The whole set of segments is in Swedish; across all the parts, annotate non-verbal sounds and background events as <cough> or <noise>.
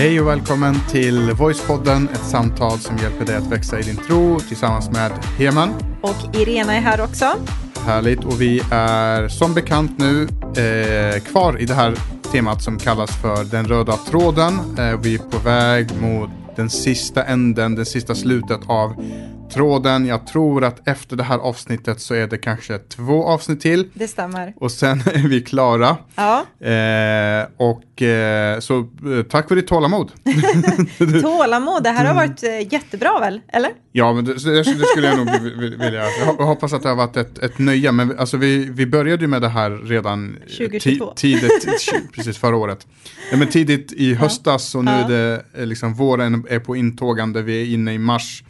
Hej och välkommen till Voicepodden, ett samtal som hjälper dig att växa i din tro tillsammans med Heman. Och Irena är här också. Härligt, och vi är som bekant nu eh, kvar i det här temat som kallas för den röda tråden. Eh, vi är på väg mot den sista änden, det sista slutet av tråden. Jag tror att efter det här avsnittet så är det kanske två avsnitt till. Det stämmer. Och sen <laughs> är vi klara. Ja. Eh, och eh, så eh, tack för ditt tålamod. <laughs> Tålamod, det här har varit eh, jättebra väl? Eller? Ja, men det, det, skulle jag nog vilja. Jag hoppas att det har varit ett, ett nöje. Men alltså vi, vi började ju med det här redan 2022. tidigt, <laughs> precis förra året. Ja, men tidigt i höstas och nu ja. är det eh, liksom våren är på intågande. Vi är inne i mars.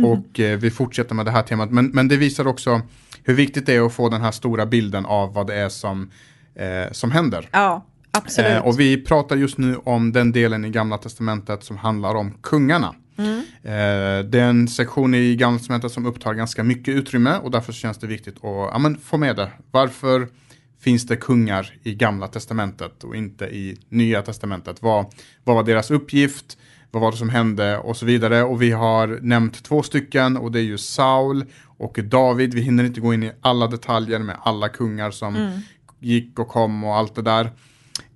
Mm. Och eh, vi fortsätter med det här temat. Men, men det visar också hur viktigt det är att få den här stora bilden av vad det är som, eh, som händer. Ja, absolut. Eh, och vi pratar just nu om den delen i Gamla Testamentet som handlar om kungarna. Mm. Eh, det är en sektion i Gamla Testamentet som upptar ganska mycket utrymme och därför känns det viktigt att ja, men, få med det. Varför finns det kungar i Gamla Testamentet och inte i Nya Testamentet? Vad, vad var deras uppgift? Vad var det som hände och så vidare. Och vi har nämnt två stycken och det är ju Saul och David. Vi hinner inte gå in i alla detaljer med alla kungar som mm. gick och kom och allt det där.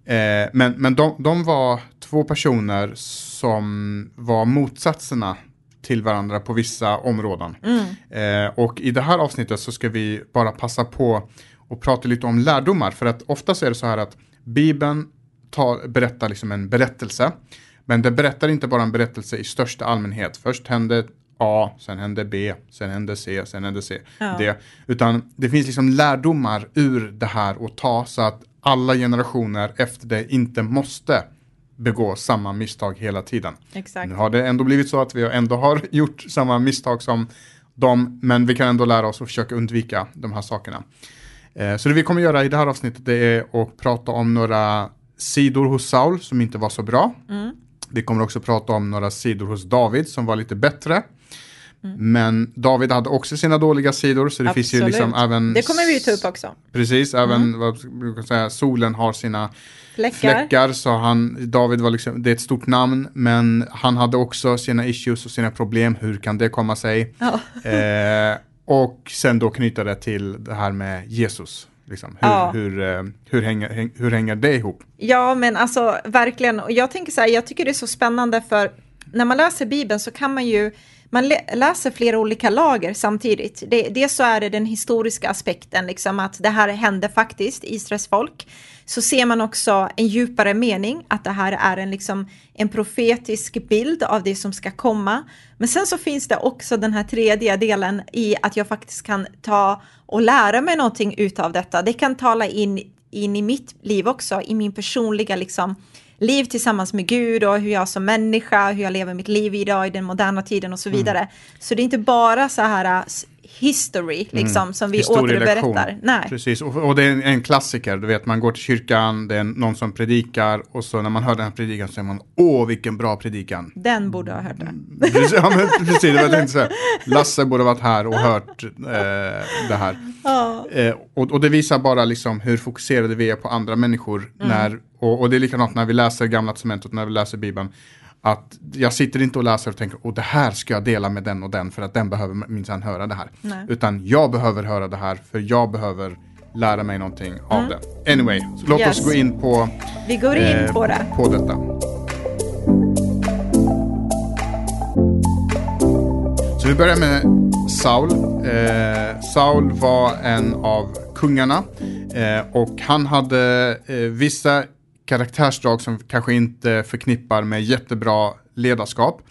Eh, men men de, de var två personer som var motsatserna till varandra på vissa områden. Mm. Eh, och i det här avsnittet så ska vi bara passa på och prata lite om lärdomar. För att oftast är det så här att Bibeln tar, berättar liksom en berättelse. Men det berättar inte bara en berättelse i största allmänhet. Först hände A, sen hände B, sen hände C, sen hände C. Ja. D. Utan det finns liksom lärdomar ur det här att ta så att alla generationer efter det inte måste begå samma misstag hela tiden. Exakt. Nu har det ändå blivit så att vi ändå har <laughs> gjort samma misstag som dem, men vi kan ändå lära oss att försöka undvika de här sakerna. Eh, så det vi kommer göra i det här avsnittet det är att prata om några sidor hos Saul som inte var så bra. Mm. Vi kommer också prata om några sidor hos David som var lite bättre. Mm. Men David hade också sina dåliga sidor så det Absolut. finns ju liksom även... Det kommer vi ju ta upp också. Precis, även mm. vad kan säga, solen har sina fläckar. fläckar. så han, David var liksom, det är ett stort namn men han hade också sina issues och sina problem. Hur kan det komma sig? Ja. Eh, och sen då knyta det till det här med Jesus. Liksom. Hur, ja. hur, hur, eh, hur, hänger, hur hänger det ihop? Ja, men alltså verkligen. Och jag tänker så här, jag tycker det är så spännande för när man läser Bibeln så kan man ju man läser flera olika lager samtidigt. Det, dels så är det den historiska aspekten, liksom att det här hände faktiskt, Israels folk. Så ser man också en djupare mening, att det här är en, liksom, en profetisk bild av det som ska komma. Men sen så finns det också den här tredje delen i att jag faktiskt kan ta och lära mig någonting utav detta. Det kan tala in, in i mitt liv också, i min personliga liksom, liv tillsammans med Gud och hur jag som människa, hur jag lever mitt liv idag i den moderna tiden och så mm. vidare. Mm. Så det är inte bara så här history liksom mm. som vi återberättar. Nej. Precis, och, och, det är en, en, klassiker. Du vet, man går till kyrkan, det är någon som predikar och så när man hör den här predikan så säger man åh vilken bra predikan. Den borde ha hört det. Precis, ja, men, precis det var så. <laughs> Lasse borde varit här och hört eh, det här. Ja. Eh, och, och, det visar bara liksom hur fokuserade vi är på andra människor. Mm. När, och, och, det är likadant när vi läser Gamla Testamentet, när vi läser Bibeln att jag sitter inte och läser och tänker, och det här ska jag dela med den och den för att den behöver minsann höra det här. Nej. Utan jag behöver höra det här för jag behöver lära mig någonting mm. av det. Anyway, låt yes. oss gå in på, Vi går in eh, på, det. på detta. Så vi börjar med Saul. Eh, Saul var en av kungarna eh, och han hade eh, vissa karaktärsdrag som kanske inte förknippar med jättebra ledarskap.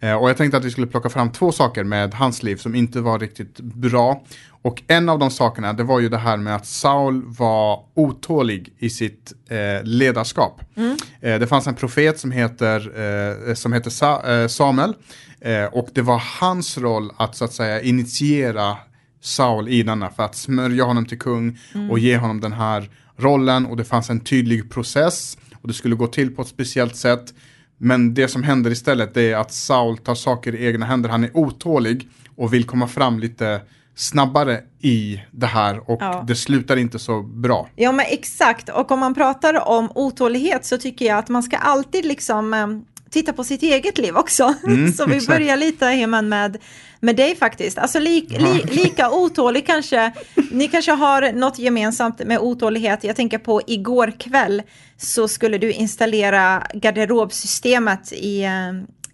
Eh, och jag tänkte att vi skulle plocka fram två saker med hans liv som inte var riktigt bra. Och en av de sakerna, det var ju det här med att Saul var otålig i sitt eh, ledarskap. Mm. Eh, det fanns en profet som heter, eh, som heter Sa eh, Samuel. Eh, och det var hans roll att så att säga initiera Saul i denna för att smörja honom till kung mm. och ge honom den här rollen och det fanns en tydlig process och det skulle gå till på ett speciellt sätt. Men det som händer istället är att Saul tar saker i egna händer. Han är otålig och vill komma fram lite snabbare i det här och ja. det slutar inte så bra. Ja men exakt och om man pratar om otålighet så tycker jag att man ska alltid liksom eh, titta på sitt eget liv också. <laughs> Mm, så vi exakt. börjar lite Heman med, med dig faktiskt. Alltså li, li, lika otålig kanske. Ni kanske har något gemensamt med otålighet. Jag tänker på igår kväll så skulle du installera garderobsystemet i,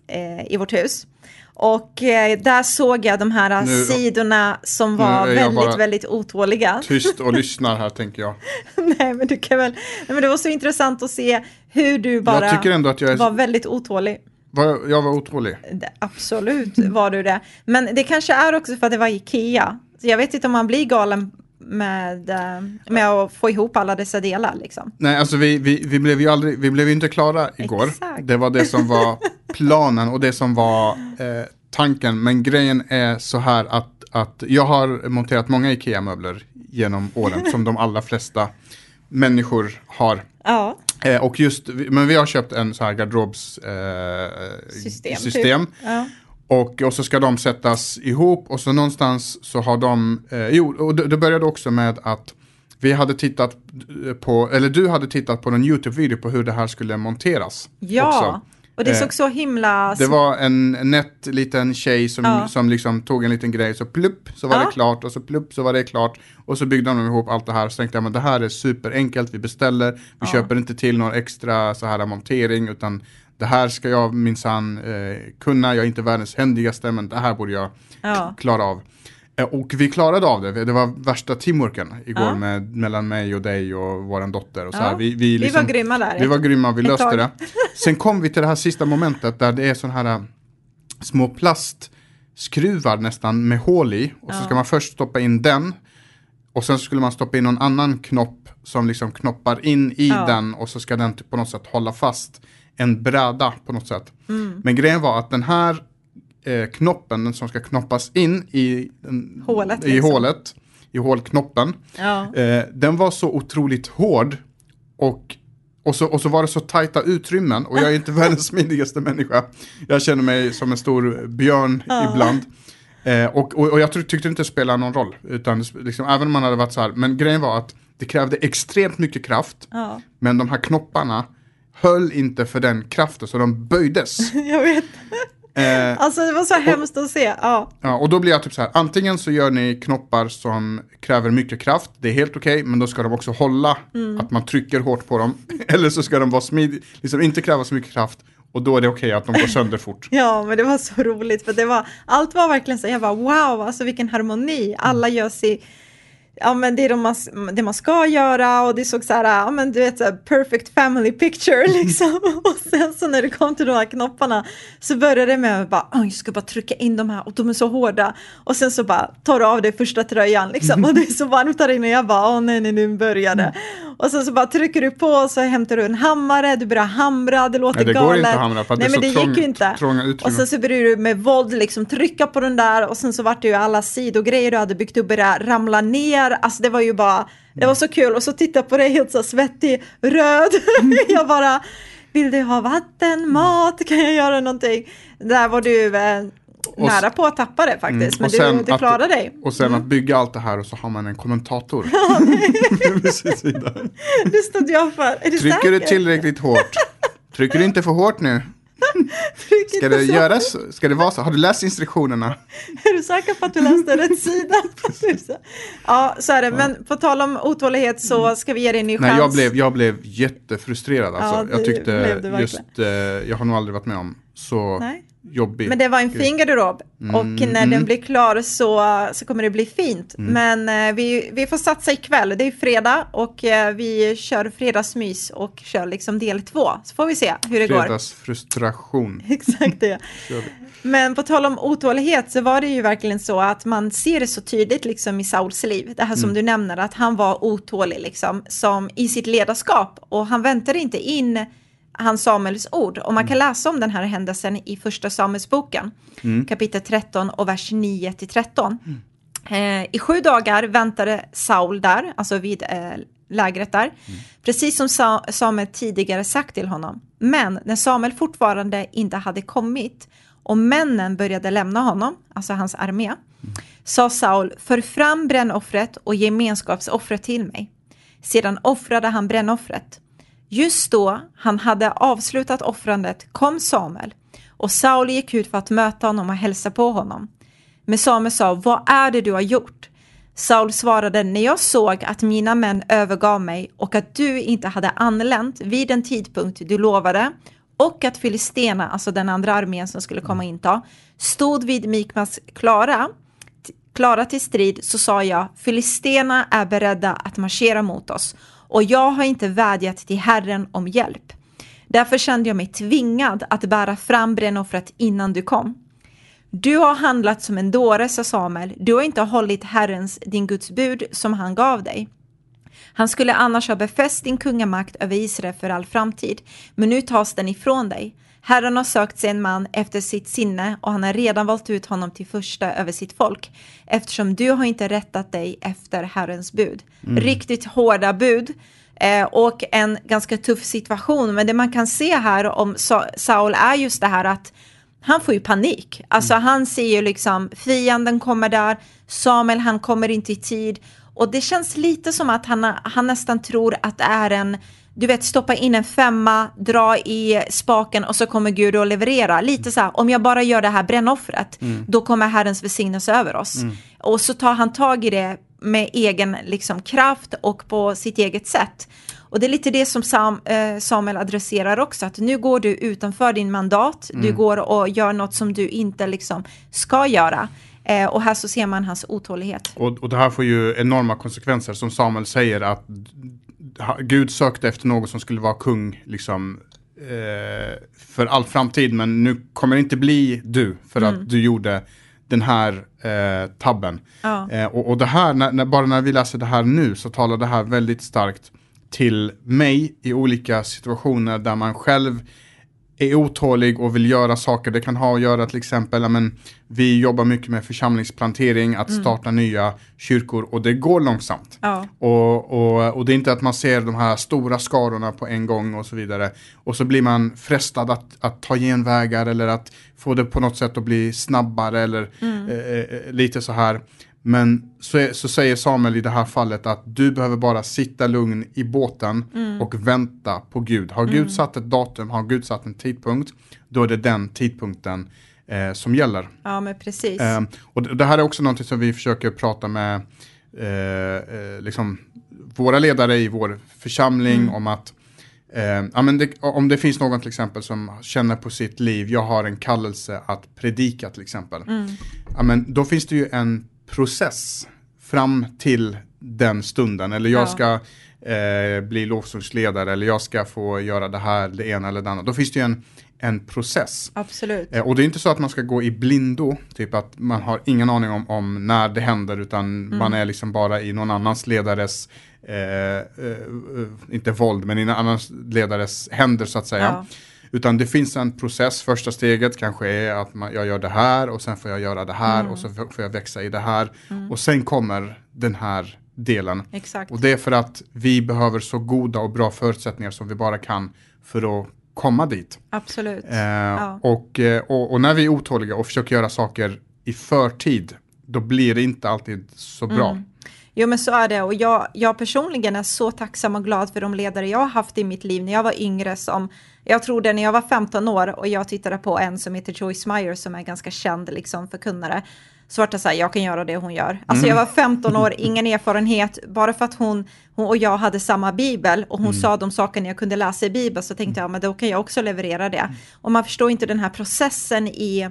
eh, i vårt hus. Och eh, där såg jag de här Nu- sidorna som var väldigt, väldigt otåliga. Tyst och <laughs> lyssnar här tänker jag. Nej, men du kan väl... Nej, men det var så intressant att se hur du bara Jag tycker ändå att jag är- var väldigt otålig. Var, jag var otrolig. Det- Absolut var du det. Men det kanske är också för att det var Ikea. Så jag vet inte om man blir galen med, eh, med att få ihop alla dessa delar. Liksom. Nej, alltså vi, vi, vi blev ju aldrig, vi blev ju inte klara igår. Exakt. Det var det som var <laughs> planen och det som var eh, tanken. Men grejen är så här att, att jag har monterat många IKEA-möbler genom åren som de allra flesta människor har. Ja, Eh, och just, men vi har köpt en så här garderobs eh, system. system. Typ. Ja. Och, och så ska de sättas ihop och så någonstans så har de, eh, jo, och det, det började också med att vi hade tittat på, eller du hade tittat på en YouTube-video på hur det här skulle monteras. ja. också. och det Eh, såg så himla... Det var en nätt liten tjej som, Ja. som liksom tog en liten grej, så plupp så var Ja. det klart och så plupp så var det klart. Och så byggde de ihop allt det här. Så tänkte jag, men det här är superenkelt, vi beställer, vi Ja. köper inte till någon extra så här montering, utan det här ska jag minsann eh, kunna, jag är inte världens händigaste, men det här borde jag Ja. klara av. Eh, Och vi klarade av det, det var värsta teamworken igår Ja. med, mellan mig och dig och vår dotter. Och så Ja. här. Vi, vi, Vi liksom, var grymma där. vi var grymma, vi löste det. Sen kom vi till det här sista momentet där det är sådana här äh, små plastskruvar nästan med hål i. Och så ska man först stoppa in den. Och sen skulle man stoppa in någon annan knopp som liksom knoppar in i den och så ska den typ på något sätt hålla fast en bräda på något sätt. Mm. Men grejen var att den här eh, knoppen, den som ska knoppas in i, den, Hålet, i liksom. hålet, i hålknoppen, Ja. Eh, den var så otroligt hård och, och, så, och så var det så tajta utrymmen och jag är inte <laughs> världens smidigaste människa. Jag känner mig som en stor björn Ja. ibland. Eh, och, och, och jag tyckte inte det spelade någon roll. Utan liksom, även om man hade varit så här. Men grejen var att det krävde extremt mycket kraft. ja, Men de här knopparna höll inte för den kraften så de böjdes. <laughs> jag vet. Eh, Alltså det var så hemskt att se. Ja, Ja, och då blir jag typ så här, antingen så gör ni knoppar som kräver mycket kraft, det är helt okej, men då ska de också hålla, Mm. att man trycker hårt på dem. <laughs> Eller så ska de vara smidiga, liksom inte kräva så mycket kraft, och då är det okej att de går sönder fort. <laughs> ja, men det var så roligt för det var, allt var verkligen så, jag bara wow, alltså vilken harmoni, alla gör sig Ja men det är de man, det man ska göra och det såg så här, ja men du vet så här, perfect family picture <laughs> liksom. Och sen så när det kom till de här knopparna så började det med att bara, jag ska bara trycka in de här och de är så hårda. Och sen så bara tar du av dig första tröjan liksom och det är så varmt där inne. Jag bara, åh nej, nej nu börjar det. Mm. Och sen så bara trycker du på och så hämtar du en hammare, du börjar hamra, det låter Nej, det galet. går inte att hamra för att nej, det är men så det trång- gick ju inte. trånga utrymmen. Och sen så började du med våld liksom trycka på den där och sen så vart det ju alla sidogrejer du hade byggt upp började ramla ner. Alltså det var ju bara, det var så kul och så titta på dig helt så svettig, röd. <laughs> jag bara, vill du ha vatten, mat, kan jag göra någonting? Där var du eh, nära på att tappa det faktiskt, Mm, men du, du att- klarade dig. Och sen att bygga allt det här och så har man en kommentator. <laughs> Det stod jag för. Är du Trycker du tillräckligt hårt? Trycker du inte för hårt nu? Ska det göras? Ska det vara så? Har du läst instruktionerna? Är du säker på att du läste rätt <laughs> sida? ja, så är det. Men på tal om otålighet så ska vi ge dig en ny chans. Nej, jag blev, jag blev jättefrustrerad alltså. Ja, jag tyckte just, eh, jag har nog aldrig varit med om så Nej. Jobbig. Men det var en fin garderob och Mm, när den blir klar så, så kommer det bli fint. Mm. Men eh, vi, vi får satsa ikväll, det är fredag och eh, vi kör fredagsmys och kör liksom del två. Så får vi se hur det går. Fredagsfrustration. <laughs> Exakt det. Men på tal om otålighet så var det ju verkligen så att man ser det så tydligt liksom i Sauls liv. Det här som du nämner, att han var otålig liksom, som i sitt ledarskap och han väntade inte in hans Samuels ord. Och man kan läsa om den här händelsen i första Samuelsboken, kapitel 13 och vers 9 till 13. Eh, I sju dagar väntade Saul där, alltså vid eh, lägret där, precis som Sa Samuel tidigare sagt till honom. Men när Samuel fortfarande inte hade kommit och männen började lämna honom, alltså hans armé, sa Saul, för fram brännoffret och gemenskapsoffret till mig. Sedan offrade han brännoffret. Just då han hade avslutat offrandet kom Samuel och Saul gick ut för att möta honom och hälsa på honom. Men Samuel sa, vad är det du har gjort? Saul svarade, när jag såg att mina män övergav mig och att du inte hade anlänt vid den tidpunkt du lovade och att Filistena, alltså den andra armén som skulle komma inta, stod vid Mikmas klara, klara till strid så sa jag, Filistena är beredda att marschera mot oss och jag har inte vädjat till Herren om hjälp. Därför kände jag mig tvingad att bära fram brännoffret innan du kom. Du har handlat som en dåre, sa Samuel. Du har inte hållit Herrens, din Guds bud, som han gav dig. Han skulle annars ha befäst din kungamakt över Israel för all framtid, men nu tas den ifrån dig. Herren har sökt sig en man efter sitt sinne och han har redan valt ut honom till första över sitt folk, eftersom du har inte rättat dig efter Herrens bud. Mm. Riktigt hårda bud eh, och en ganska tuff situation. Men det man kan se här om Saul är just det här att han får ju panik. Alltså mm. han ser ju liksom fienden kommer där, Samuel han kommer inte i tid och det känns lite som att han, han nästan tror att det är en du vet, stoppa in en femma, dra i spaken och så kommer Gud att leverera. Lite så här, om jag bara gör det här brännoffret, mm. då kommer Herrens välsignelse över oss. Mm. Och så tar han tag i det med egen liksom, kraft och på sitt eget sätt. Och det är lite det som Sam, eh, Samuel adresserar också, att nu går du utanför din mandat, mm. du går och gör något som du inte liksom ska göra. Eh, och här så ser man hans otålighet. Och, och det här får ju enorma konsekvenser, som Samuel säger, att Gud sökte efter någon som skulle vara kung, liksom, eh, för all framtid, men nu kommer det inte bli du, för mm. att du gjorde den här eh, tabben. Ja. Eh, och, och det här, när, när, bara när vi läser det här nu, så talar det här väldigt starkt till mig i olika situationer där man själv är otålig och vill göra saker. Det kan ha att göra till exempel, men, vi jobbar mycket med församlingsplantering, att mm. starta nya kyrkor och det går långsamt. Ja. Och, och, och det är inte att man ser de här stora skarorna på en gång och så vidare. Och så blir man frestad att, att ta genvägar eller att få det på något sätt att bli snabbare eller mm. eh, eh lite så här. Men så, är, så, säger Samuel i det här fallet att du behöver bara sitta lugn i båten mm. och vänta på Gud. Har Gud mm. satt ett datum, har Gud satt en tidpunkt, då är det den tidpunkten eh, som gäller. Ja, men precis. Eh, och det, det, här är också någonting som vi försöker prata med eh, eh liksom våra ledare i vår församling mm. om att Eh, ja, men det, om det finns någon till exempel som känner på sitt liv, jag har en kallelse att predika till exempel. Mm. Ja, men då finns det ju en process fram till den stunden. Eller jag ja. ska eh, bli lovsångsledare eller jag ska få göra det här, det ena eller det andra. Då finns det ju en, en process. Absolut. Eh, och det är inte så att man ska gå i blindo, typ att man har ingen aning om, om när det händer utan mm. man är liksom bara i någon annans ledares, eh, eh, inte våld, men i någon annans ledares händer så att säga. Ja. Utan det finns en process, första steget kanske är att man, jag gör det här och sen får jag göra det här mm. och så får jag växa i det här. Mm. Och sen kommer den här delen. Exakt. Och det är för att vi behöver så goda och bra förutsättningar som vi bara kan för att komma dit. Absolut. Eh, ja. och, eh, och, och, när vi är otåliga och försöker göra saker i förtid, då blir det inte alltid så bra. Mm. Jo men så är det och jag, jag personligen är så tacksam och glad för de ledare jag har haft i mitt liv när jag var yngre som jag tror det när jag var 15 år och jag tittade på en som heter Joyce Meyer som är ganska känd liksom förkunnare. Så vart det så här, jag kan göra det hon gör. Alltså mm. jag var 15 år, ingen erfarenhet, bara för att hon, hon och jag hade samma bibel och hon mm. sa de sakerna jag kunde läsa i bibeln så tänkte jag, men då kan jag också leverera det. Och man förstår inte den här processen i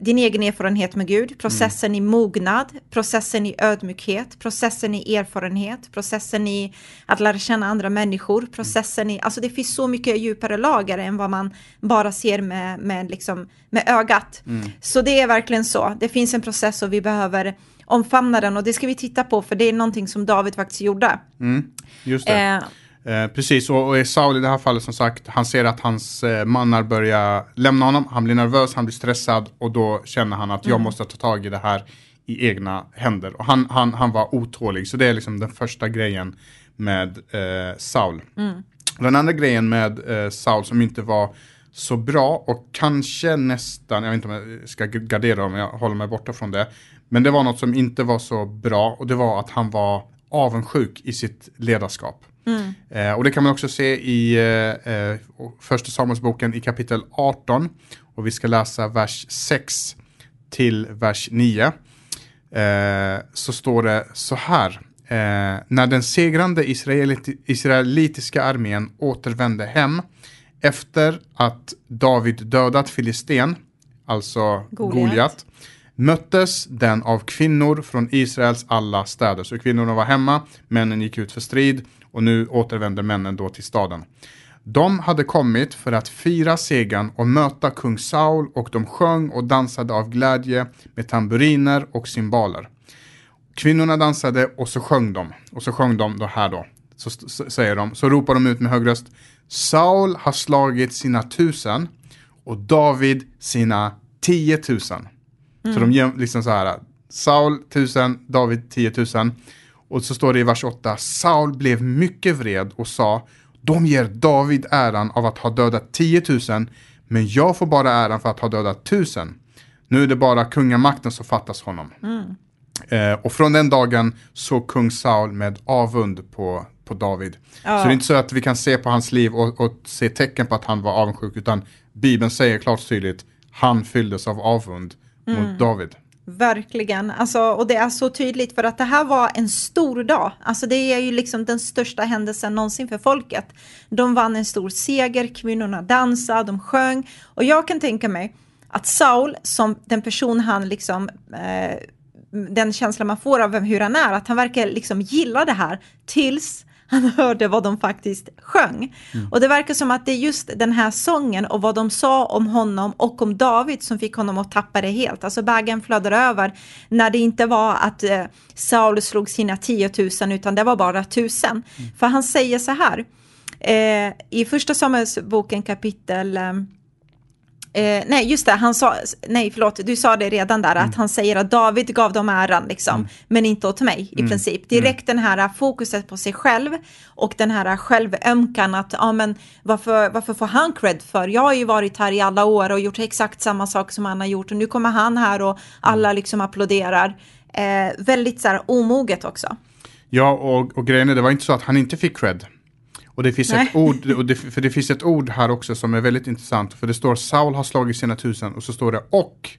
din egen erfarenhet med Gud, processen mm. i mognad, processen i ödmjukhet, processen i erfarenhet, processen i att lära känna andra människor, processen i, alltså det finns så mycket djupare lager än vad man bara ser med, med, liksom, med ögat. Mm. Så det är verkligen så, det finns en process och vi behöver omfamna den och det ska vi titta på för det är någonting som David faktiskt gjorde. Mm. Just det. Eh, Eh, precis, och, och Saul i det här fallet som sagt, han ser att hans eh, mannar börjar lämna honom, han blir nervös, han blir stressad och då känner han att mm. jag måste ta tag i det här i egna händer. Och han, han, han var otålig, så det är liksom den första grejen med eh, Saul. Mm. Den andra grejen med eh, Saul som inte var så bra och kanske nästan, jag vet inte om jag ska gardera om jag håller mig borta från det, men det var något som inte var så bra och det var att han var avundsjuk i sitt ledarskap. Eh, och det kan man också se i eh, eh, första Samuelsboken i kapitel 18. Och vi ska läsa vers 6 till vers 9. Eh, så står det så här. När den segrande israelit israelitiska armén återvände hem efter att David dödat Filisten, alltså Goliat. Goliat, möttes den av kvinnor från Israels alla städer. Så kvinnorna var hemma, männen gick ut för strid och nu återvänder männen då till staden. De hade kommit för att fira segern och möta kung Saul och de sjöng och dansade av glädje med tamburiner och cymbaler. Kvinnorna dansade och så sjöng de. Och så sjöng de då här då. Så, så säger de, så ropar de ut med hög röst. Saul har slagit sina tusen och David sina tiotusen. Så de ger liksom så här. Saul tusen, David tiotusen. Och så står det i vers 8. Saul blev mycket vred och sa. De ger David äran av att ha dödat 10 000. Men jag får bara äran för att ha dödat tusen. Nu är det bara kungamakten som fattas honom. Eh, och från den dagen såg kung Saul med avund på, på David. Ja. Så det är inte så att vi kan se på hans liv och, och se tecken på att han var avundsjuk, utan Bibeln säger klart och tydligt, han fylldes av avund mot David. Verkligen, alltså, och det är så tydligt för att det här var en stor dag. Alltså det är ju liksom den största händelsen någonsin för folket. De vann en stor seger, kvinnorna dansade, de sjöng och jag kan tänka mig att Saul som den person han liksom eh, den känslan man får av hur han är, att han verkar liksom gilla det här tills han hörde vad de faktiskt sjöng. Och det verkar som att det är just den här sången och vad de sa om honom och om David som fick honom att tappa det helt. Alltså bägaren flödade över när det inte var att eh, Saul slog sina 10 000 utan det var bara tusen. För han säger så här eh, i första Samuelsboken kapitel eh, nej, just det, han sa, nej förlåt, du sa det redan där, att han säger att David gav dem äran, liksom, men inte åt mig i princip. Direkt den här fokuset på sig själv och den här självömkan att, ja men varför, varför får han cred för? Jag har ju varit här i alla år och gjort exakt samma sak som han har gjort och nu kommer han här och alla liksom applåderar. Eh, väldigt så här omoget också. Ja, och, och grejen är, det var inte så att han inte fick cred. Och det finns Nej. ett ord, det, för det finns ett ord här också som är väldigt intressant. För det står Saul har slagit sina tusen och så står det och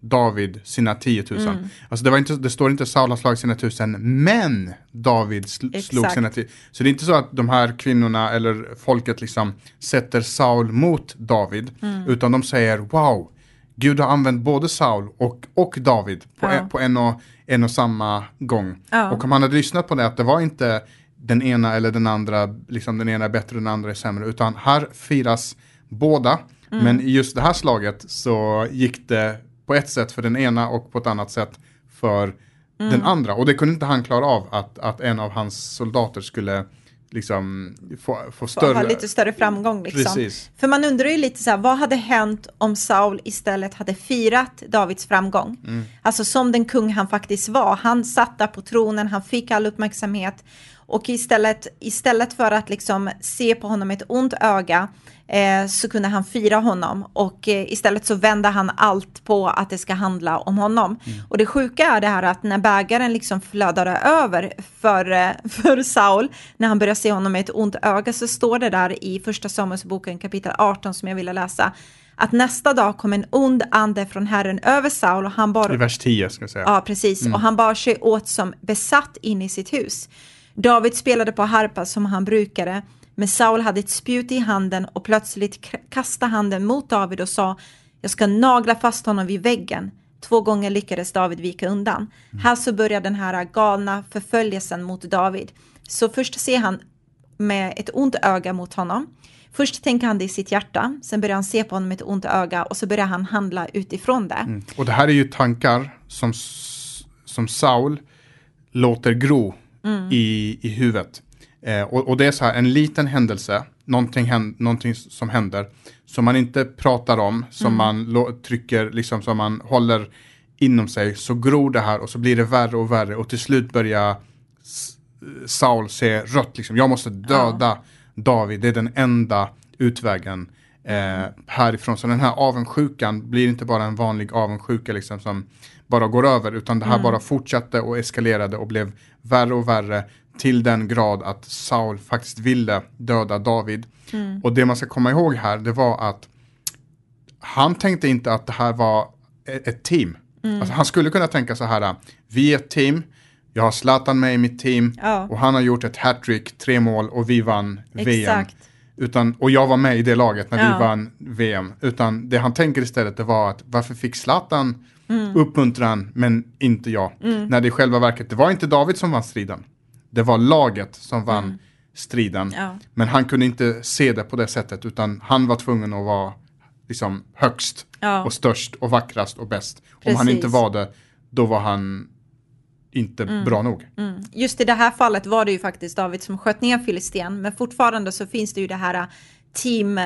David sina tiotusen. Mm. Alltså det, var inte, det står inte Saul har slagit sina tusen, men David sl slog Exakt. sina tio. Så det är inte så att de här kvinnorna eller folket liksom sätter Saul mot David. Mm. Utan de säger wow, Gud har använt både Saul och, och David på, Ja. en, på en, och, en och samma gång. Ja. Och om han hade lyssnat på det, att det var inte den ena eller den andra, liksom den ena är bättre och den andra är sämre, utan här firas båda. Mm. Men i just det här slaget så gick det på ett sätt för den ena och på ett annat sätt för Mm. den andra. Och det kunde inte han klara av, att, att en av hans soldater skulle liksom få, få större... ha lite större framgång liksom. Precis. För man undrar ju lite så här, vad hade hänt om Saul istället hade firat Davids framgång? Alltså som den kung han faktiskt var. Han satt där på tronen, han fick all uppmärksamhet. Och istället, istället för att liksom se på honom med ett ont öga eh, så kunde han fira honom. Och eh, istället så vände han allt på att det ska handla om honom. Och det sjuka är det här att när bägaren liksom flödade över för, eh, <laughs> för Saul, när han började se honom med ett ont öga, så står det där i första Samuelsboken kapitel 18 som jag ville läsa, att nästa dag kom en ond ande från Herren över Saul och han bar I vers 10 ska jag säga. Ja, precis. Och han bar sig åt som besatt in i sitt hus. David spelade på harpa som han brukade, men Saul hade ett spjut i handen och plötsligt kastade handen mot David och sa, jag ska nagla fast honom vid väggen. Två gånger lyckades David vika undan. Här så börjar den här galna förföljelsen mot David. Så först ser han med ett ont öga mot honom. Först tänker han det i sitt hjärta, sen börjar han se på honom med ett ont öga och så börjar han handla utifrån det. Mm. Och det här är ju tankar som, som Saul låter gro i, i huvudet. Eh, och, och det är så här, en liten händelse, någonting, hän, någonting som händer, som man inte pratar om, som man lo, trycker, liksom som man håller inom sig, så gror det här och så blir det värre och värre och till slut börjar Saul se rött, liksom. jag måste döda David, det är den enda utvägen. eh, härifrån. Så den här avundsjukan blir inte bara en vanlig avundsjuka liksom, som bara går över, utan det här Mm. bara fortsatte och eskalerade och blev värre och värre till den grad att Saul faktiskt ville döda David. Mm. Och det man ska komma ihåg här, det var att han tänkte inte att det här var e- ett team. Mm. Alltså, han skulle kunna tänka så här, vi är ett team, jag har Zlatan med i mitt team Ja. och han har gjort ett hattrick, tre mål och vi vann VM. Exakt. Utan, och jag var med i det laget när Ja. vi vann VM. Utan det han tänker istället det var att varför fick Zlatan Mm. uppmuntran men inte jag? När det i själva verket, det var inte David som vann striden. Det var laget som vann striden. Mm. Ja. Men han kunde inte se det på det sättet utan han var tvungen att vara liksom högst Ja. och störst och vackrast och bäst. Om han Precis. inte var det, då var han inte bra nog. Mm. Just i det här fallet var det ju faktiskt David som sköt ner Filisten, men fortfarande så finns det ju det här äh, team,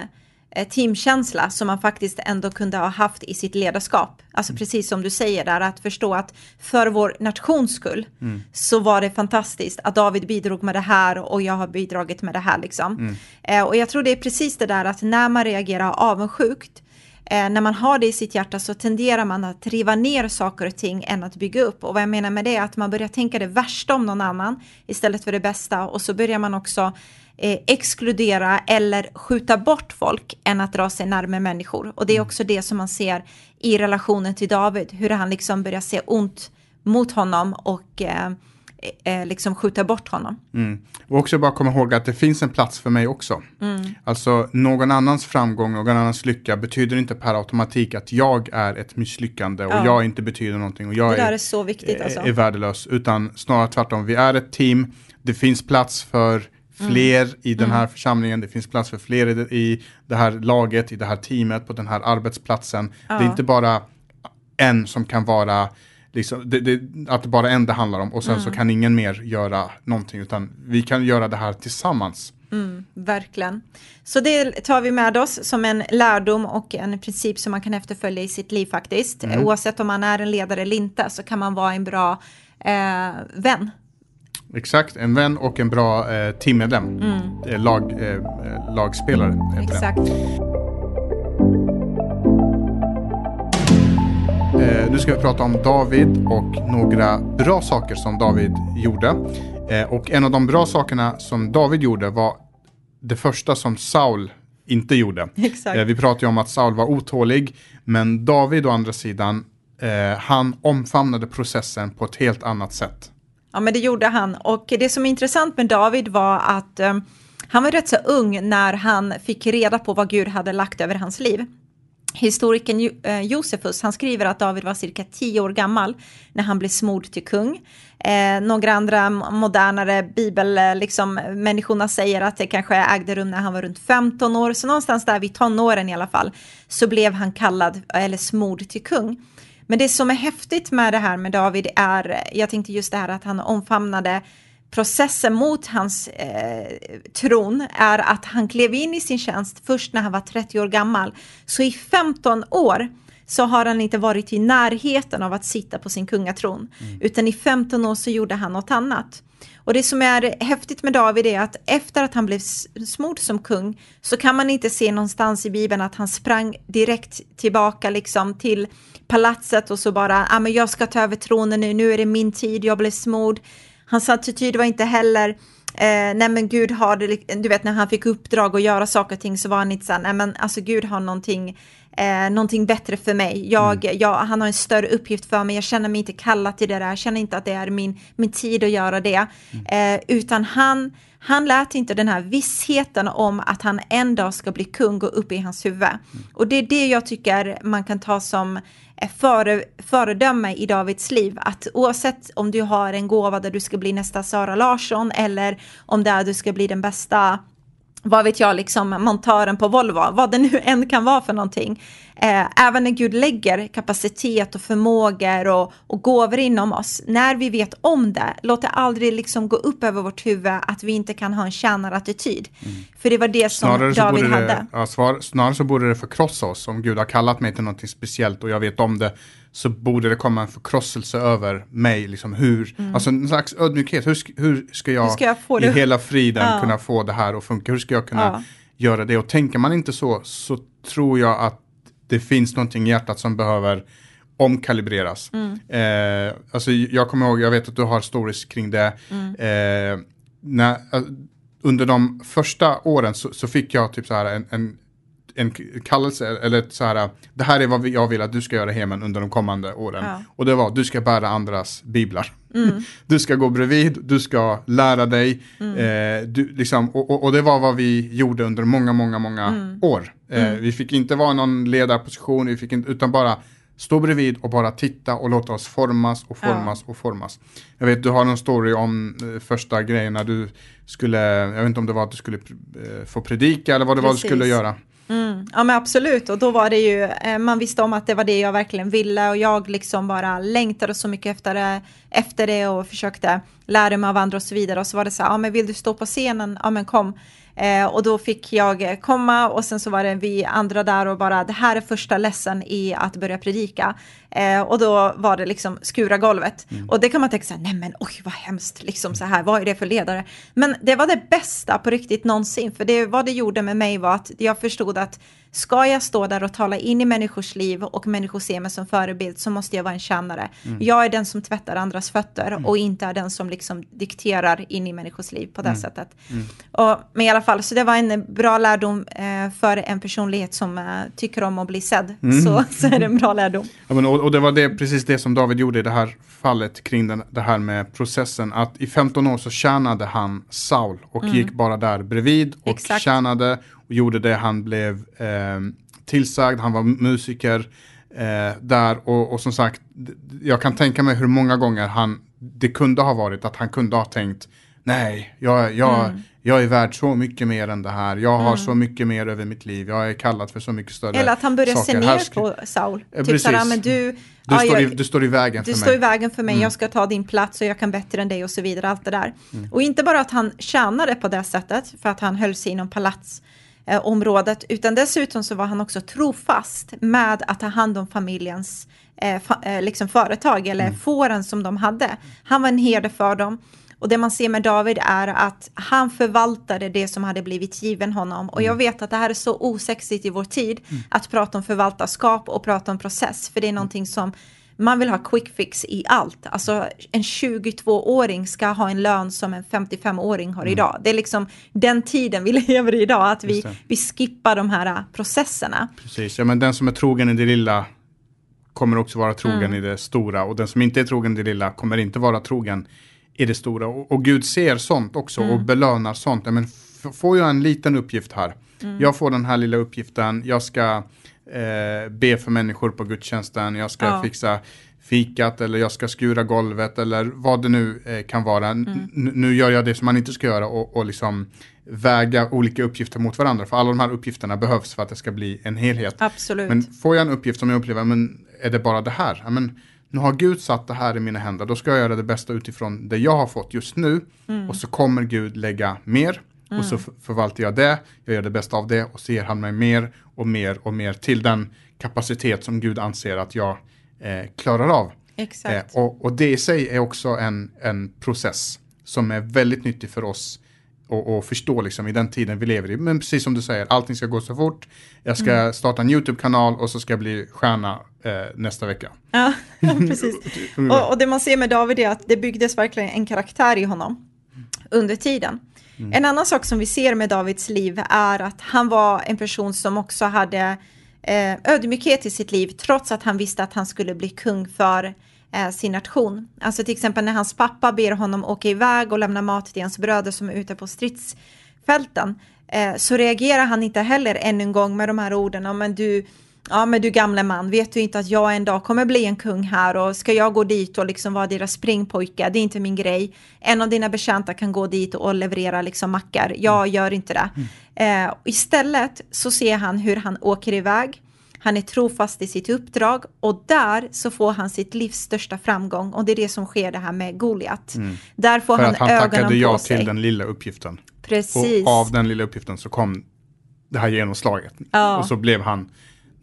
teamkänsla som man faktiskt ändå kunde ha haft i sitt ledarskap. Alltså precis som du säger där, att förstå att för vår nations skull så var det fantastiskt att David bidrog med det här och jag har bidragit med det här liksom. Eh, och jag tror det är precis det där att när man reagerar avundsjukt Eh, när man har det i sitt hjärta så tenderar man att riva ner saker och ting än att bygga upp. Och vad jag menar med det är att man börjar tänka det värsta om någon annan istället för det bästa. Och så börjar man också eh, exkludera eller skjuta bort folk än att dra sig närmare människor. Och det är också det som man ser i relationen till David, hur han liksom börjar se ont mot honom och eh, eh, liksom skjuta bort honom. Mm. Och också bara komma ihåg att det finns en plats för mig också. Mm. Alltså någon annans framgång, någon annans lycka betyder inte per automatik att jag är ett misslyckande och Ja. jag inte betyder någonting och jag är, är så viktigt alltså. är värdelös. Utan snarare tvärtom, vi är ett team, det finns plats för fler Mm. i den här församlingen, det finns plats för fler i det, i det här laget, i det här teamet, på den här arbetsplatsen. Det är Ja. inte bara en som kan vara Liksom, det, det, att det bara en det handlar om och sen Mm. så kan ingen mer göra någonting utan vi kan göra det här tillsammans. Verkligen. Så det tar vi med oss som en lärdom och en princip som man kan efterfölja i sitt liv faktiskt. Oavsett om man är en ledare eller inte så kan man vara en bra eh, vän. Exakt, en vän och en bra eh, teammedlem. Eh, lag, eh, lagspelare. Exakt. Eh, nu ska vi prata om David och några bra saker som David gjorde. Eh, och en av de bra sakerna som David gjorde var det första som Saul inte gjorde. Exakt. Eh, vi pratade ju om att Saul var otålig, men David å andra sidan, eh, han omfamnade processen på ett helt annat sätt. Ja, men det gjorde han. Och det som är intressant med David var att um, han var rätt så ung när han fick reda på vad Gud hade lagt över hans liv. Historikern eh, Josefus, han skriver att David var cirka 10 år gammal när han blev smord till kung. Eh, några andra modernare bibelmänniskorna eh, liksom, människorna säger att det kanske ägde rum när han var runt 15 år, så någonstans där vid tonåren i alla fall, så blev han kallad, eller smord till kung. Men det som är häftigt med det här med David är, jag tänkte just det här att han omfamnade processen mot hans eh, tron är att han klev in i sin tjänst först när han var 30 år gammal. Så i 15 år så har han inte varit i närheten av att sitta på sin kungatron. Utan i 15 år så gjorde han något annat. Och det som är häftigt med David är att efter att han blev smord som kung så kan man inte se någonstans i Bibeln att han sprang direkt tillbaka liksom till palatset och så bara, ah, men jag ska ta över tronen nu, nu är det min tid, jag blev smord. Hans attityd var inte heller, eh, nej men Gud har det, du vet när han fick uppdrag att göra saker och ting så var han inte såhär, nej men alltså Gud har någonting, eh, någonting bättre för mig. Jag, jag, han har en större uppgift för mig, jag känner mig inte kallad till det där, jag känner inte att det är min, min tid att göra det. Eh, utan han, han lät inte den här vissheten om att han en dag ska bli kung gå upp i hans huvud. Och det är det jag tycker man kan ta som eh, före, föredöme i Davids liv. Att oavsett om du har en gåva där du ska bli nästa Sara Larsson eller om det är du ska bli den bästa vad vet jag, liksom montören på Volvo, vad det nu än kan vara för någonting. Eh, även när Gud lägger kapacitet och förmågor och, och gåvor inom oss, när vi vet om det, låt det aldrig liksom gå upp över vårt huvud att vi inte kan ha en tjänarattityd. För det var det som Snarare David borde hade. det, ja, svar, snarare så borde det förkrossa oss. Om Gud har kallat mig till något speciellt och jag vet om det så borde det komma en förkrosselse över mig. Liksom hur, Alltså en slags ödmjukhet. Hur, hur ska jag, Mm. Hur ska jag i det? hela friden Ja. kunna få det här att funka? Hur ska jag kunna göra det. Och tänker man inte så, så tror jag att det finns någonting i hjärtat som behöver omkalibreras. Mm. Eh, alltså jag kommer ihåg, jag vet att du har stories kring det. Mm. Eh, när, eh, under de första åren så, så, fick jag typ så här en, en en kallelse, eller så här, det här är vad jag vill att du ska göra hemma under de kommande åren. Ja. Och det var, du ska bära andras biblar. Mm. <laughs> Du ska gå bredvid, du ska lära dig. Mm. Eh, du, liksom, och, och, och, det var vad vi gjorde under många, många, många mm. år. Eh, mm. vi fick inte vara någon ledarposition, vi fick inte, utan bara stå bredvid och bara titta och låta oss formas och formas ja. och formas. Jag vet, du har någon story om eh, första grejen när du skulle, jag vet inte om det var att du skulle eh, få predika eller vad det Precis. var du skulle göra. Mm. Ja men absolut och då var det ju, man visste om att det var det jag verkligen ville och jag liksom bara längtade så mycket efter det, efter det och försökte lära mig av andra och så vidare och så var det så här, ja men vill du stå på scenen, ja men kom. Eh, och då fick jag komma och sen så var det vi andra där och bara det här är första ledsen i att börja predika. Eh, och då var det liksom skura golvet. Mm. Och det kan man tänka sig, nej men oj vad hemskt, liksom så här, vad är det för ledare? Men det var det bästa på riktigt någonsin, för det, vad det gjorde med mig var att jag förstod att Ska jag stå där och tala in i människors liv och människor ser mig som förebild så måste jag vara en tjänare. Mm. Jag är den som tvättar andras fötter mm. och inte är den som liksom dikterar in i människors liv på det mm. sättet. Mm. Och, men i alla fall, så det var en bra lärdom eh, för en personlighet som eh, tycker om att bli sedd. Mm. Så, så är det en bra lärdom. Ja, men, och, och, det var det, precis det som David gjorde i det här fallet kring den, det här med processen. Att i 15 år så tjänade han Saul och mm. gick bara där bredvid och Exakt. tjänade och gjorde det. Han blev eh, tillsagd, han var musiker eh, där och, och, som sagt, jag kan tänka mig hur många gånger han, det kunde ha varit att han kunde ha tänkt nej, jag, jag, mm. jag är värd så mycket mer än det här, jag har mm. så mycket mer över mitt liv, jag är kallad för så mycket större Eller att han börjar se ner på Saul. Eh, typ sådär, men du, du, ja, står jag, i, du står i vägen för mig. Du står i vägen för mig, mm. jag ska ta din plats och jag kan bättre än dig och så vidare, allt det där. Mm. Och inte bara att han tjänade på det sättet, för att han höll sig inom palats, eh, området, utan dessutom så var han också trofast med att ta hand om familjens eh, fa eh, liksom företag eller mm. fåren som de hade. Han var en herde för dem. Och det man ser med David är att han förvaltade det som hade blivit given honom. Och jag mm. vet att det här är så osexigt i vår tid, mm. att prata om förvaltarskap och prata om process, för det är någonting som man vill ha quick fix i allt. Alltså en 22-åring ska ha en lön som en 55-åring har mm. idag. Det är liksom den tiden vi <laughs> lever i idag, att vi, vi skippar de här processerna. Precis, ja men den som är trogen i det lilla kommer också vara trogen mm. i det stora och den som inte är trogen i det lilla kommer inte vara trogen i det stora. Och, och Gud ser sånt också mm. och belönar sånt. Men får jag en liten uppgift här, mm. jag får den här lilla uppgiften, jag ska eh, be för människor på gudstjänsten, jag ska ja. fixa fikat eller jag ska skura golvet eller vad det nu eh, kan vara. Mm. Nu gör jag det som man inte ska göra och, och liksom väga olika uppgifter mot varandra. För alla de här uppgifterna behövs för att det ska bli en helhet. Absolut. Men får jag en uppgift som jag upplever, men är det bara det här? Ja, men, nu har Gud satt det här i mina händer, då ska jag göra det bästa utifrån det jag har fått just nu. Mm. Och så kommer Gud lägga mer Mm. Och så förvaltar jag det, jag gör det bästa av det och så ger han mig mer och mer och mer till den kapacitet som Gud anser att jag eh, klarar av. Exakt. Eh, och, och, det i sig är också en, en process som är väldigt nyttig för oss att förstå liksom, i den tiden vi lever i. Men precis som du säger, allting ska gå så fort. Jag ska mm. starta en YouTube-kanal och så ska jag bli stjärna eh, nästa vecka. Ja, <laughs> precis. och, och, det man ser med David är att det byggdes verkligen en karaktär i honom under tiden. Mm. En annan sak som vi ser med Davids liv är att han var en person som också hade eh, ödmjukhet i sitt liv trots att han visste att han skulle bli kung för eh, sin nation. Alltså till exempel när hans pappa ber honom åka iväg och lämna mat till hans bröder som är ute på stridsfälten eh, så reagerar han inte heller ännu en gång med de här orden men du Ja men du gamle man, vet du inte att jag en dag kommer bli en kung här och ska jag gå dit och liksom vara deras springpojke, det är inte min grej. En av dina betjänta kan gå dit och leverera liksom mackar, jag mm. gör inte det. Mm. Eh, istället så ser han hur han åker iväg, han är trofast i sitt uppdrag och där så får han sitt livs största framgång och det är det som sker det här med Goliat. Mm. Där får För han, att han ögonen tackade ja till den lilla uppgiften. Precis. Och av den lilla uppgiften så kom det här genomslaget. Ja. Och så blev han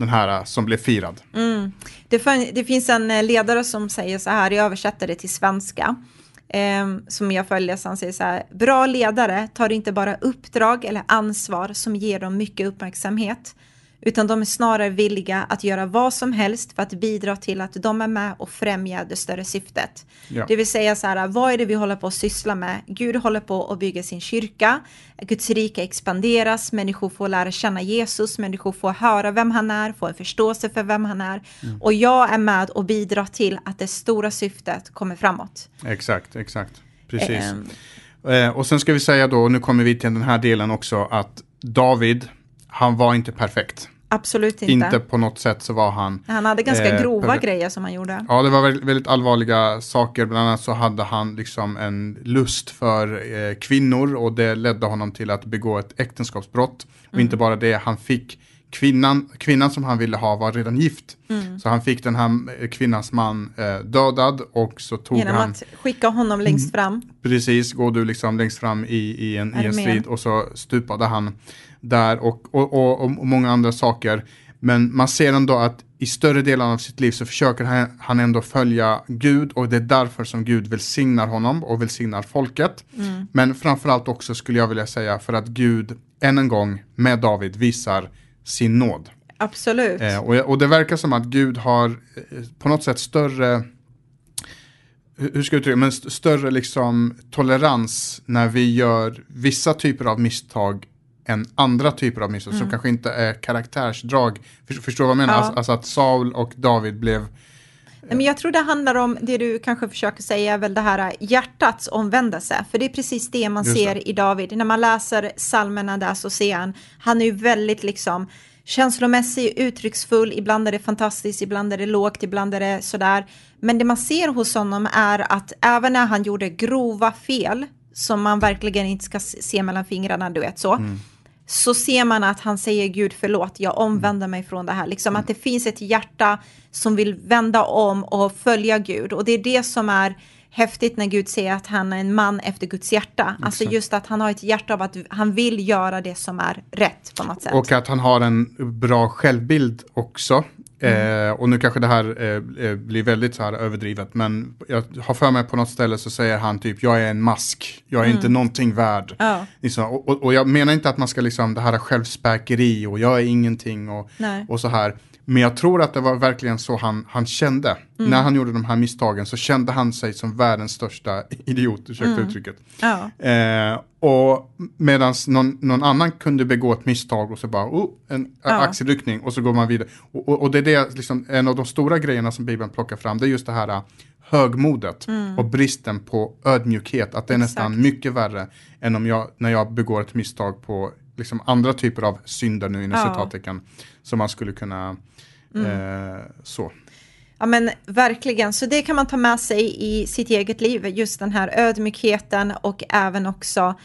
den här eh, som blev firad. Mm. Det, det, finns en eh, ledare som säger så här, jag översätter det till svenska. eh, som jag följer, så han säger så här, bra ledare tar inte bara uppdrag eller ansvar som ger dem mycket uppmärksamhet, utan de är snarare villiga att göra vad som helst för att bidra till att de är med och främja det större syftet. Ja. Det vill säga så här, vad är det vi håller på att syssla med? Gud håller på att bygga sin kyrka, Guds rike expanderas, människor får lära känna Jesus, människor får höra vem han är, få en förståelse för vem han är. Mm. Och jag är med och bidrar till att det stora syftet kommer framåt. Exakt, exakt. Precis. Eh, och sen ska vi säga då, nu kommer vi till den här delen också, att David, han var inte perfekt. Absolut inte. Inte på något sätt så var han Han hade ganska eh, grova grejer som han gjorde. Ja, det var väldigt, väldigt allvarliga saker. Bland annat så hade han liksom en lust för eh, kvinnor och det ledde honom till att begå ett äktenskapsbrott. Och Mm. inte bara det, han fick kvinnan, kvinnan som han ville ha var redan gift. Mm. Så han fick den här eh, kvinnans man eh, dödad och så tog Genom han att skicka honom längst fram. Precis, går du liksom längst fram i, i, en, i en strid och så stupade han där och, och, och, och många andra saker. Men man ser ändå att i större delen av sitt liv så försöker han, ändå följa Gud och det är därför som Gud välsignar honom och välsignar folket. Men framförallt också skulle jag vilja säga för att Gud än en gång med David visar sin nåd. Absolut. Eh, och, och det verkar som att Gud har eh, på något sätt större hur ska jag uttrycka men st- större liksom tolerans när vi gör vissa typer av misstag än andra typer av misstag som kanske inte är karaktärsdrag. För, förstår du vad jag menar? Ja. Alltså, alltså att Saul och David blev Nej, men jag tror det handlar om det du kanske försöker säga väl det här hjärtats omvändelse. För det är precis det man Just ser det. i David. När man läser psalmerna där så ser han, han är ju väldigt liksom känslomässig, uttrycksfull, ibland är det fantastiskt, ibland är det lågt, ibland är det sådär. Men det man ser hos honom är att även när han gjorde grova fel, som man verkligen inte ska se mellan fingrarna, du vet så, så ser man att han säger Gud förlåt, jag omvänder mig från det här. Liksom att det finns ett hjärta som vill vända om och följa Gud. Och det är det som är häftigt när Gud säger att han är en man efter Guds hjärta. Alltså just att han har ett hjärta av att han vill göra det som är rätt på något sätt. Och att han har en bra självbild också. Eh, och nu kanske det här eh, eh, blir väldigt så här överdrivet, men jag har för mig på något ställe så säger han typ, jag är en mask, jag är inte någonting värd. Ja. Liksom, och, och, och jag menar inte att man ska liksom, det här är självspäkeri och jag är ingenting och, Nej. och så här. Men jag tror att det var verkligen så han, han kände. När han gjorde de här misstagen så kände han sig som världens största <laughs> idiot, ursäkta uttrycket. Ja. Eh, och medan någon, någon annan kunde begå ett misstag och så bara, oh, en Ja. axelryckning och så går man vidare. Och, och, och det är det, liksom, en av de stora grejerna som Bibeln plockar fram, det är just det här uh, högmodet och bristen på ödmjukhet. Att det är nästan Mm. Exakt. mycket värre än om jag, när jag begår ett misstag på liksom, andra typer av synder nu inom Ja. Mm. citattecken. Som man skulle kunna, eh, så. Ja men verkligen, så det kan man ta med sig i sitt eget liv, just den här ödmjukheten och även också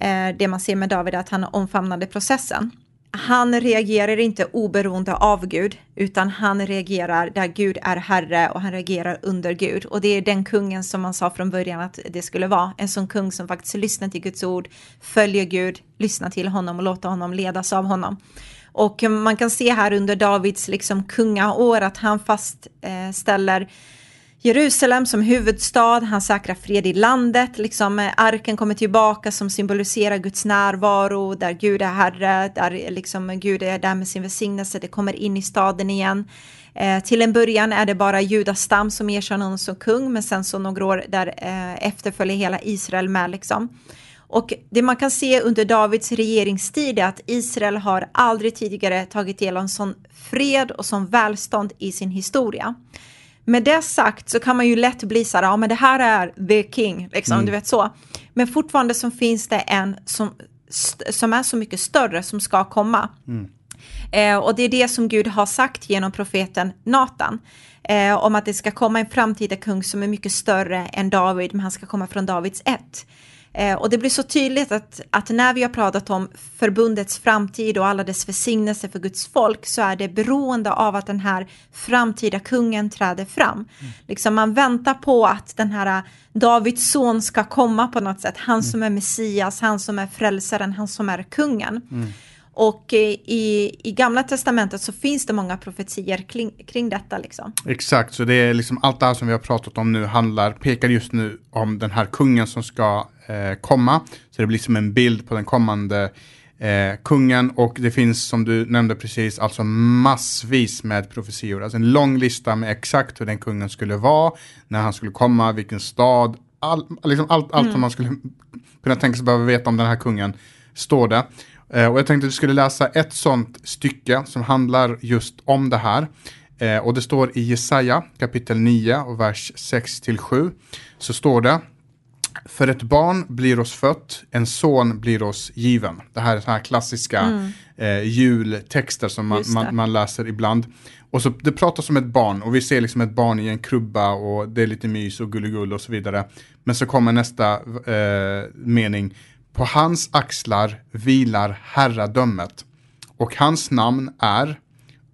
eh, det man ser med David, att han omfamnade processen. Han reagerar inte oberoende av Gud, utan han reagerar där Gud är herre och han reagerar under Gud. Och det är den kungen som man sa från början att det skulle vara, en sån kung som faktiskt lyssnar till Guds ord, följer Gud, lyssnar till honom och låter honom ledas av honom. Och man kan se här under Davids liksom kungaår att han fastställer Jerusalem som huvudstad, han säkrar fred i landet, liksom eh, arken kommer tillbaka som symboliserar Guds närvaro, där Gud är herre, där eh, liksom Gud är där med sin välsignelse, det kommer in i staden igen. Eh, till en början är det bara Judas stam som erkänner honom som kung, men sen så några år där eh, efterföljer hela Israel med liksom. Och det man kan se under Davids regeringstid är att Israel har aldrig tidigare tagit del av en sån fred och sån välstånd i sin historia. Med det sagt så kan man ju lätt bli så här, ja men det här är the king, liksom, du vet så. Men fortfarande så finns det en som, som är så mycket större som ska komma. Eh, och det är det som Gud har sagt genom profeten Natan. Eh, om att det ska komma en framtida kung som är mycket större än David, men han ska komma från Davids ett. Eh, och det blir så tydligt att, att när vi har pratat om förbundets framtid och alla dess välsignelser för Guds folk så är det beroende av att den här framtida kungen träder fram. Liksom man väntar på att den här Davids son ska komma på något sätt, han som är Messias, han som är frälsaren, han som är kungen. Och eh, i, i Gamla Testamentet så finns det många profetier kring, kring detta. Liksom. Exakt, så det är liksom allt det här som vi har pratat om nu handlar, pekar just nu om den här kungen som ska eh, komma. Så det blir som en bild på den kommande eh, kungen och det finns som du nämnde precis alltså massvis med profetior. Alltså en lång lista med exakt hur den kungen skulle vara, när han skulle komma, vilken stad, all, liksom allt, allt mm. som man skulle kunna tänka sig behöva veta om den här kungen står det. Eh, och jag tänkte att vi skulle läsa ett sånt stycke som handlar just om det här. Eh, och det står i Jesaja kapitel 9 och vers 6 till 7. Så står det för ett barn blir oss fött, en son blir oss given. Det här är så här klassiska mm. eh, jultexter som man, man, man, läser ibland. Och så det pratas om ett barn och vi ser liksom ett barn i en krubba och det är lite mys och gulligull och så vidare. Men så kommer nästa eh, mening. På hans axlar vilar herradömet och hans namn är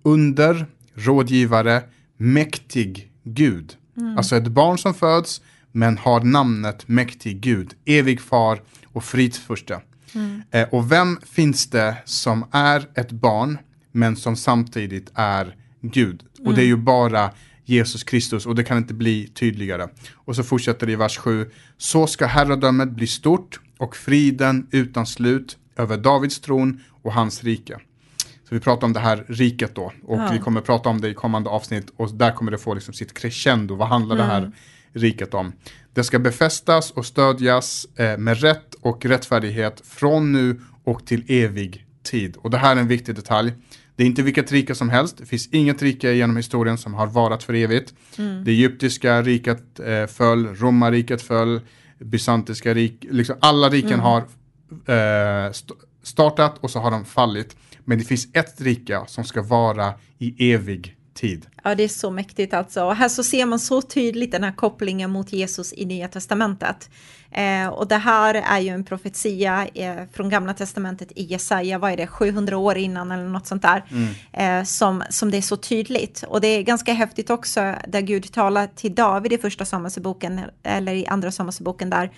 under, rådgivare, mäktig Gud. Mm. Alltså ett barn som föds men har namnet mäktig Gud, evig far och fridsförste. Mm. Eh, och vem finns det som är ett barn men som samtidigt är Gud? Mm. Och det är ju bara Jesus Kristus och det kan inte bli tydligare. Och så fortsätter det i vers 7. Så ska herradömet bli stort och friden utan slut över Davids tron och hans rike. Så vi pratar om det här riket då och ja. vi kommer prata om det i kommande avsnitt och där kommer det få liksom sitt crescendo. Vad handlar mm. det här riket om? Det ska befästas och stödjas eh, med rätt och rättfärdighet från nu och till evig tid. Och det här är en viktig detalj. Det är inte vilket rike som helst. Det finns inget rike genom historien som har varat för evigt. Mm. Det egyptiska riket eh, föll, romarriket föll, bysantiska riket, liksom alla riken mm. har eh, st startat och så har de fallit. Men det finns ett rike som ska vara i evig tid. Ja, det är så mäktigt alltså. Och här så ser man så tydligt den här kopplingen mot Jesus i Nya Testamentet. Eh, och det här är ju en profetia eh, från Gamla Testamentet i Jesaja, vad är det, 700 år innan eller något sånt där, mm. eh, som, som det är så tydligt. Och det är ganska häftigt också där Gud talar till David i första Samuelsboken, eller i andra Samuelsboken där,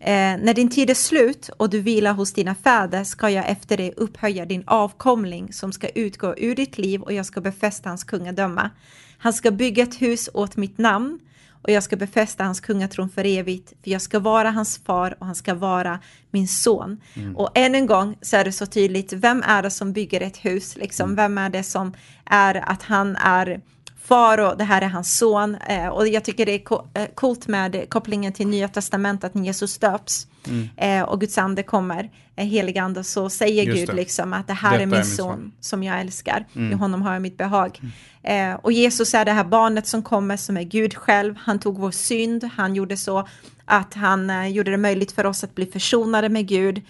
Eh, när din tid är slut och du vilar hos dina fäder ska jag efter det upphöja din avkomling som ska utgå ur ditt liv och jag ska befästa hans kungadöme. Han ska bygga ett hus åt mitt namn och jag ska befästa hans kungatron för evigt, för jag ska vara hans far och han ska vara min son. Mm. Och än en gång så är det så tydligt, vem är det som bygger ett hus? Liksom? Mm. Vem är det som är att han är far och det här är hans son. Eh, och jag tycker det är eh, coolt med kopplingen till Nya Testamentet när Jesus döps mm. eh, och Guds ande kommer, eh, helig ande, så säger Just Gud det. liksom att det här Detta är min, är min son, son, som jag älskar, mm. i honom har jag mitt behag. Mm. Eh, och Jesus är det här barnet som kommer som är Gud själv, han tog vår synd, han gjorde så att han eh, gjorde det möjligt för oss att bli försonade med Gud.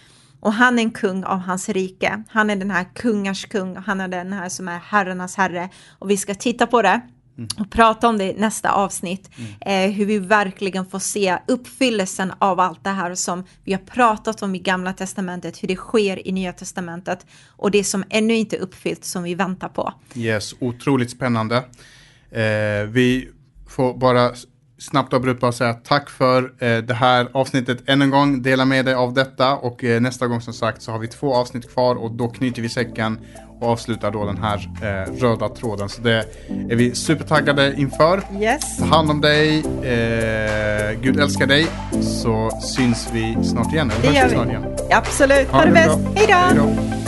Och han är en kung av hans rike. Han är den här kungars kung. Han är den här som är herrarnas herre. Och vi ska titta på det Mm. och prata om det i nästa avsnitt. Mm. Eh, hur vi verkligen får se uppfyllelsen av allt det här som vi har pratat om i gamla testamentet, hur det sker i nya testamentet och det som ännu inte är uppfyllt som vi väntar på. Yes, otroligt spännande. Eh, vi får bara snabbt avbryta bara säga tack för eh, det här avsnittet än en gång. Dela med dig av detta och eh, nästa gång som sagt så har vi två avsnitt kvar och då knyter vi säcken och avslutar då den här eh, röda tråden. Så det är vi supertaggade inför. Yes. Ta hand om dig. Gud älskar dig. Så syns vi snart igen. Det gör vi. Snart igen. Absolut. Ha, ha det bäst. Hej då.